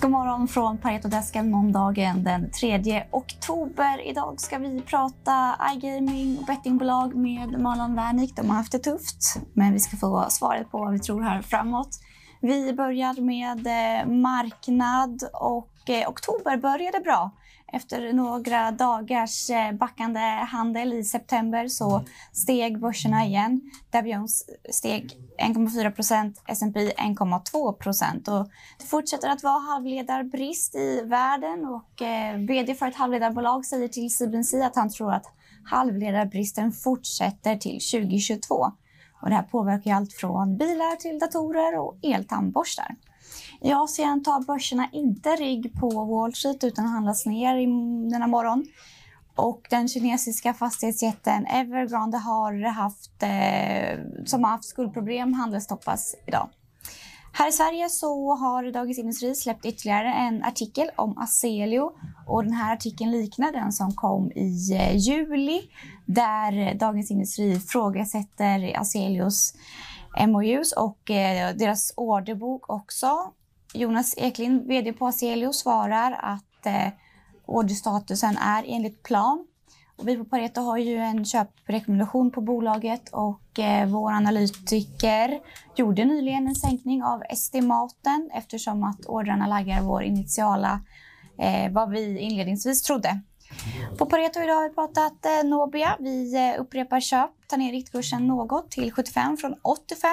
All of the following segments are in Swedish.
God morgon från Paretodesken måndagen den 3 oktober. Idag ska vi prata iGaming och bettingbolag med Marlon Wernick. De har haft det tufft, men vi ska få svaret på vad vi tror här framåt. Vi börjar med eh, marknad och eh, oktober började bra. Efter några dagars eh, backande handel i september så steg börserna igen. Dow Jones steg 1,4 procent, S&P 1,2 procent. Det fortsätter att vara halvledarbrist i världen och eh, vd för ett halvledarbolag säger till CBC att han tror att halvledarbristen fortsätter till 2022. Och det här påverkar allt från bilar till datorer och eltandborstar. I Asien tar börserna inte rygg på Wall Street utan handlas ner i denna morgon. Och den kinesiska fastighetsjätten Evergrande har haft, eh, som har haft skuldproblem handelsstoppas idag. Här i Sverige så har Dagens Industri släppt ytterligare en artikel om Aselio. Och den här artikeln liknar den som kom i eh, juli där Dagens Industri ifrågasätter Aselios MOUs och eh, deras orderbok också. Jonas Eklind, vd på Aselio, svarar att eh, orderstatusen är enligt plan. Och vi på Pareto har ju en köprekommendation på bolaget och eh, vår analytiker gjorde nyligen en sänkning av estimaten eftersom att ordrarna laggar vår initiala, eh, vad vi inledningsvis trodde. På Pareto idag har vi pratat eh, Nobia. Vi eh, upprepar köp, tar ner riktkursen något till 75 från 85.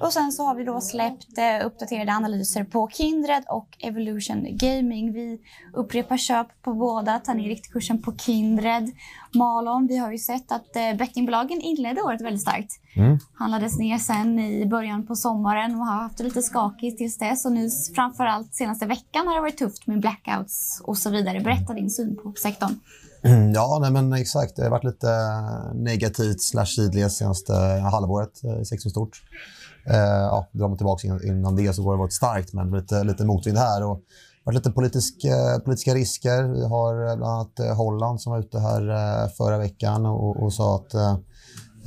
Och sen så har vi då släppt eh, uppdaterade analyser på Kindred och Evolution Gaming. Vi upprepar köp på båda, tar ner riktkursen på Kindred. Malon, vi har ju sett att eh, bettingbolagen inledde året väldigt starkt. Mm. Handlades ner sen i början på sommaren och har haft det lite skakigt tills dess. Och nu framförallt senaste veckan har det varit tufft med blackouts och så vidare. Berätta din syn på sektorn. Mm, ja, nej, men exakt. Det har varit lite negativt slash sidledes senaste halvåret i sektorn stort. Eh, ja, drar man tillbaka innan det så har det varit starkt, men lite, lite motvind här. Och det har varit lite politisk, eh, politiska risker. Vi har eh, bland annat eh, Holland som var ute här eh, förra veckan och, och sa att eh,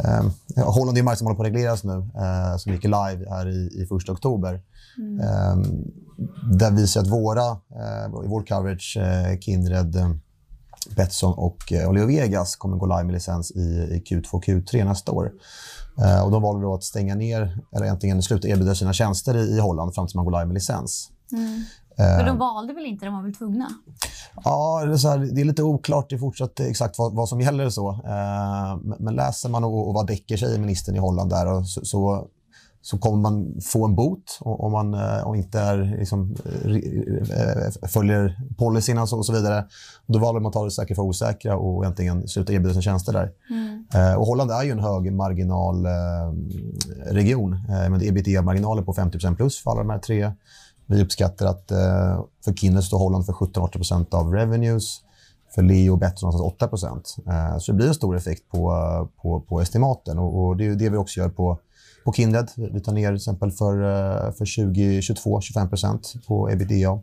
eh, Holland är en marknad som håller på att regleras nu, eh, som gick live här i, i första oktober. Mm. Eh, där visar att våra, eh, i vår coverage, eh, Kindred, Betsson och eh, Oleo Vegas kommer gå live med licens i, i Q2 Q3 nästa år. Eh, och de valde då att stänga ner, eller egentligen sluta erbjuda sina tjänster i, Holland fram till man går live med licens. Mm. Men de eh, valde väl inte, de var väl tvungna? Ja, det är, så här, det är lite oklart det fortsatt exakt vad, vad som gäller. så. Eh, men läser man och, och vad Decker säger, ministern i Holland, där, så, så så kommer man få en bot om man eh, om inte är, liksom, eh, följer policyn och så vidare. Då valde man att ta det säkra för osäkra och egentligen sluta erbjuda sina tjänster där. Mm. Eh, och Holland är ju en hög marginalregion eh, med ebitda-marginaler på 50% plus för alla de här tre. Vi uppskattar att eh, för Kinnet står Holland för 17-18 av revenues. För Leo och Betsson någonstans 8 eh, Så det blir en stor effekt på, på, på estimaten. Och det är det vi också gör på på Kindred. Vi tar ner till exempel för, eh, för 2022 25% på ebitda.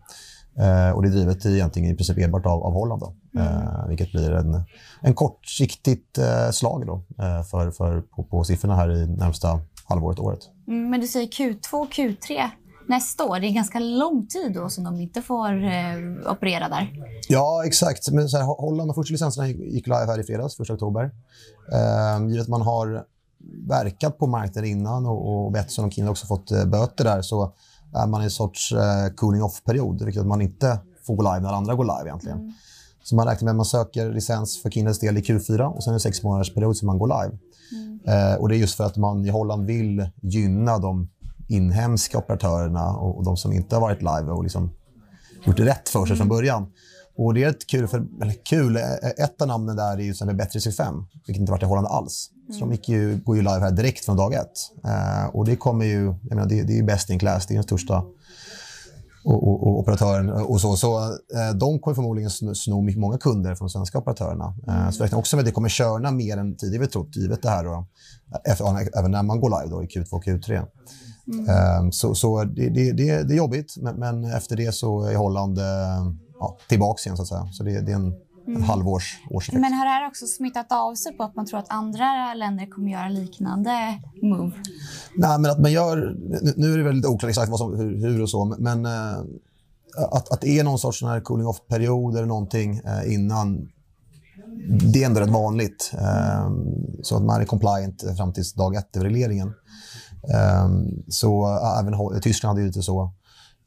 Eh, och det är drivet egentligen i princip enbart av, av Holland. Då, mm. eh, vilket blir en, en kortsiktigt eh, slag då, eh, för, för, på, på siffrorna här i närmsta halvåret, året. Mm, men du säger Q2, Q3 nästa år. Det är ganska lång tid då som de inte får eh, operera där. Ja, exakt. Men så här, Holland och första licenserna gick live här i fredags, 1 oktober. Eh, givet att man har verkat på marknaden innan och, och Betsson och Kindle också fått eh, böter där så är man i en sorts eh, cooling off-period, vilket man inte får gå live när andra går live egentligen. Mm. Så man räknar med att man söker licens för Kindles del i Q4 och sen är det sex månaders period som man går live. Mm. Eh, och Det är just för att man i Holland vill gynna de inhemska operatörerna och, och de som inte har varit live och liksom gjort det rätt för sig mm. från början. Och det är ett kul, för, eller kul, ett av namnen där är ju som Bättre 5 vilket inte varit i Holland alls. Så de gick ju, går ju live här direkt från dag ett. Eh, och det kommer ju, jag menar, det, det är ju best in class, det är den största och, och, och operatören och så. Så eh, de kommer förmodligen sno, sno många kunder från de svenska operatörerna. Eh. Så jag räknar också med att det kommer köra mer än tidigare trott, givet det här då, efter, även när man går live då, i Q2 och Q3. Mm. Eh, så så det, det, det, det är jobbigt, men, men, efter det så är Holland eh, ja, tillbaka igen så att säga. Så det, det är en, en mm. halvårs årseffekt. Men har det här också smittat av sig på att man tror att andra länder kommer göra liknande move? Nej, men att man gör... Nu är det väldigt oklart exakt vad som, hur, och så, men eh, att, att det är någon sorts sån här cooling off-period eller någonting eh, innan, det är ändå rätt vanligt. Eh, så att man är compliant fram till dag ett över regleringen. Eh, så äh, även Tyskland hade ju lite så.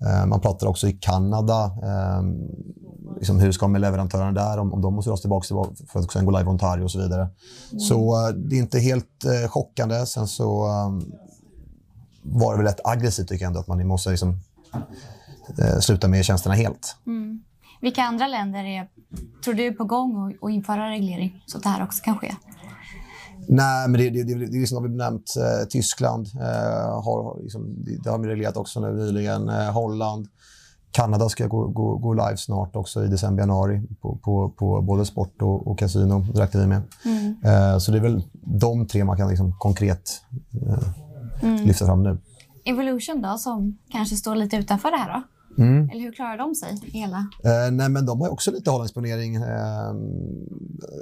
Eh, man pratar också i Kanada, eh, liksom hur ska man med leverantörerna där, om, om de måste dras tillbaka för att sen gå live Ontario och så vidare. Mm. Så eh, det är inte helt eh, chockande. Sen så um, var det väl rätt aggressivt tycker jag ändå, att man måste liksom, sluta med tjänsterna helt. Mm. Vilka andra länder är, tror du är på gång att införa reglering så att det här också kan ske? Nej, men det, det, det, det är som vi nämnt. Eh, Tyskland eh, har, liksom, det, har vi reglerat också nu nyligen. Eh, Holland. Kanada ska gå, gå, gå live snart också i december, januari på, på, på både sport och, och kasino. Räknar vi med. Mm. Eh, så det är väl de tre man kan liksom konkret eh, mm. lyfta fram nu. Evolution då, som kanske står lite utanför det här då? Mm. Eller hur klarar de sig hela? Eh, nej, men de har också lite hållningsponering. Eh,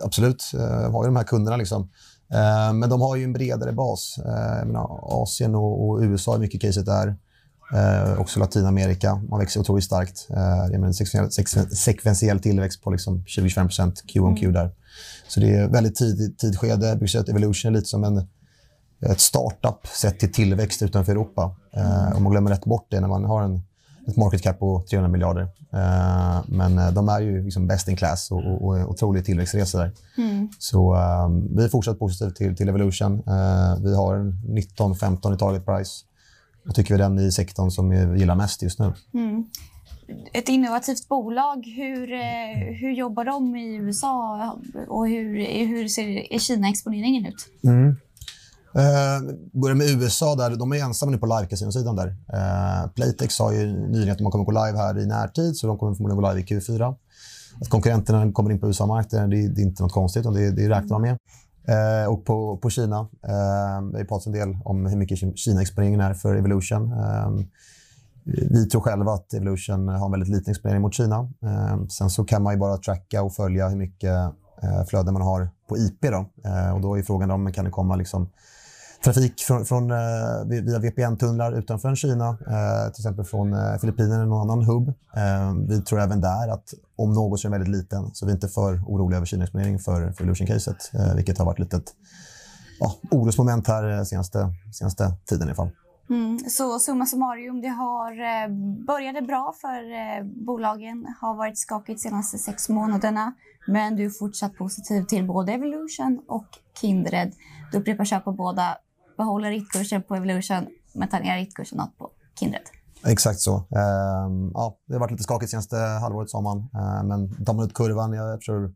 absolut. Eh, har ju de här kunderna. Liksom. Eh, men de har ju en bredare bas. Eh, menar, Asien och, och USA är mycket caset där. Eh, också Latinamerika. Man växer otroligt starkt. Eh, jag menar, sekventiell, tillväxt på liksom 20-25 Q on Q mm. där. Så det är väldigt tidigt tidskede. Att Evolution är lite som en, ett startup sett till tillväxt utanför Europa. Eh, om man glömmer rätt bort det när man har en ett market cap på 300 miljarder. Uh, men uh, de är ju liksom best in class och, och, och otrolig tillväxtresa där. Mm. Så uh, vi är fortsatt positiva till, till Evolution. vi har 19-15 i target price. Och tycker vi den i sektorn som vi gillar mest just nu. Mm. Ett innovativt bolag, hur, hur jobbar de i USA och hur, hur ser Kina-exponeringen ut? Mm. Eh, börjar med USA. där De är ensamma nu på live-casinosidan. Där. Eh, Playtex sa ju nyligen att de kommer gå live här i närtid, så de kommer förmodligen gå live i Q4. Att konkurrenterna kommer in på USA-marknaden det, det, är inte något konstigt, det, det räknar man med. Eh, och på, på Kina. Eh, det har pratats en del om hur mycket Kina-exponeringen är för Evolution. Eh, vi tror själva att Evolution har en väldigt liten exponering mot Kina. Eh, sen så kan man ju bara tracka och följa hur mycket eh, flöden man har på IP. Då. och då är frågan om kan det komma liksom trafik från, från, eh, via VPN-tunnlar utanför Kina, eh, till exempel från eh, Filippinerna eller någon annan hubb. vi tror även där att om något så är den väldigt liten, så vi är inte för oroliga över Kina-exponering för, för Illusion-caset, vilket har varit ett ett ja, orosmoment här senaste, senaste tiden i alla fall. Mm, så summa summarum, det har eh, började bra för eh, bolagen, har varit skakigt de senaste sex månaderna, men du är fortsatt positiv till både Evolution och Kindred. Du upprepar köp på båda behåller riktkursen på Evolution men tar ner riktkursen på Kindred. Exakt så. Uh, ja, det har varit lite skakigt senaste halvåret, sa man. Uh, men tar man ut kurvan, jag tror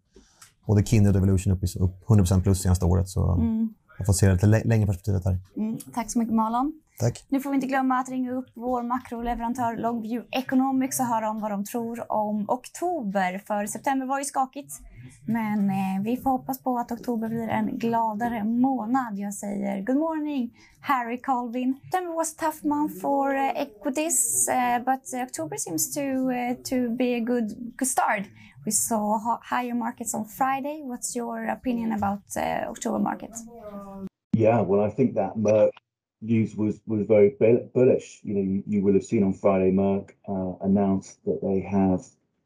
både Kindred och Evolution upp, upp 100% plus senaste året. Så mm. Jag får se lite längre perspektivet här. Mm. Tack så mycket, Malon. Tack. Nu får vi inte glömma att ringa upp vår makroleverantör Longview Economics och höra om vad de tror om oktober. För september var ju skakigt. Men eh, vi får hoppas på att oktober blir en gladare månad. Jag säger good morning Harry Colvin. September was a tough month for uh, equities uh, but October seems to, uh, to be a good, good start. We saw higher markets on Friday. What's your opinion about uh, October market? Yeah, well, I think that Merck news was was very bullish. You know, you, you will have seen on Friday Merck uh, announced that they have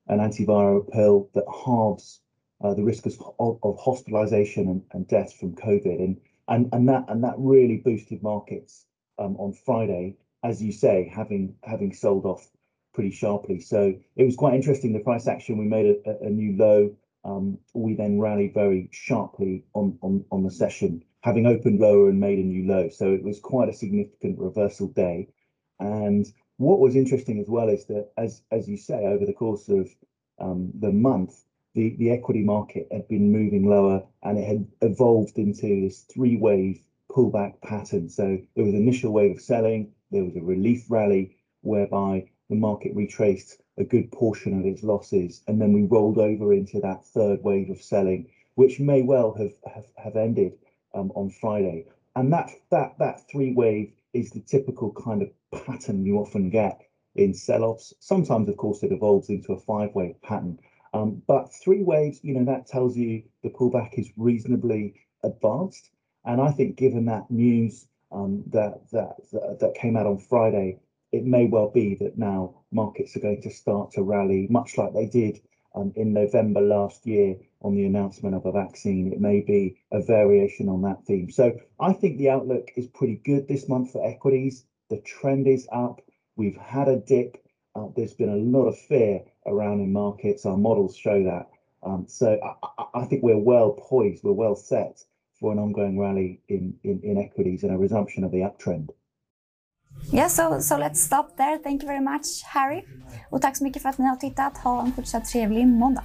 an antiviral pill that halves uh, the risk of, of hospitalization and, and death from COVID, and and and that and that really boosted markets um, on Friday, as you say, having having sold off pretty sharply. So it was quite interesting. The price action we made a, a new low. Um, we then rallied very sharply on on on the session, having opened lower and made a new low. So it was quite a significant reversal day. And what was interesting as well is that, as as you say, over the course of um, the month, the, the equity market had been moving lower and it had evolved into this three wave pullback pattern. So there was an initial wave of selling, there was a relief rally whereby the market retraced a good portion of its losses, and then we rolled over into that third wave of selling, which may well have have, have ended um, on Friday. And that that that three wave is the typical kind of pattern you often get in sell-offs. Sometimes, of course, it evolves into a five-wave pattern. Um, but three waves, you know, that tells you the pullback is reasonably advanced. And I think given that news um, that, that, that that came out on Friday, it may well be that now markets are going to start to rally much like they did um, in November last year on the announcement of a vaccine. It may be a variation on that theme. So I think the outlook is pretty good this month for equities. The trend is up. We've had a dip. Uh, there's been a lot of fear around in markets. Our models show that. Um, so I, I, think we're well poised, we're well set for an ongoing rally in, in, in equities and a resumption of the uptrend. Yeah, so, so let's stop there. Thank you very much Harry. Och tack så mycket för att ni har tittat. Ha en fortsatt trevlig måndag.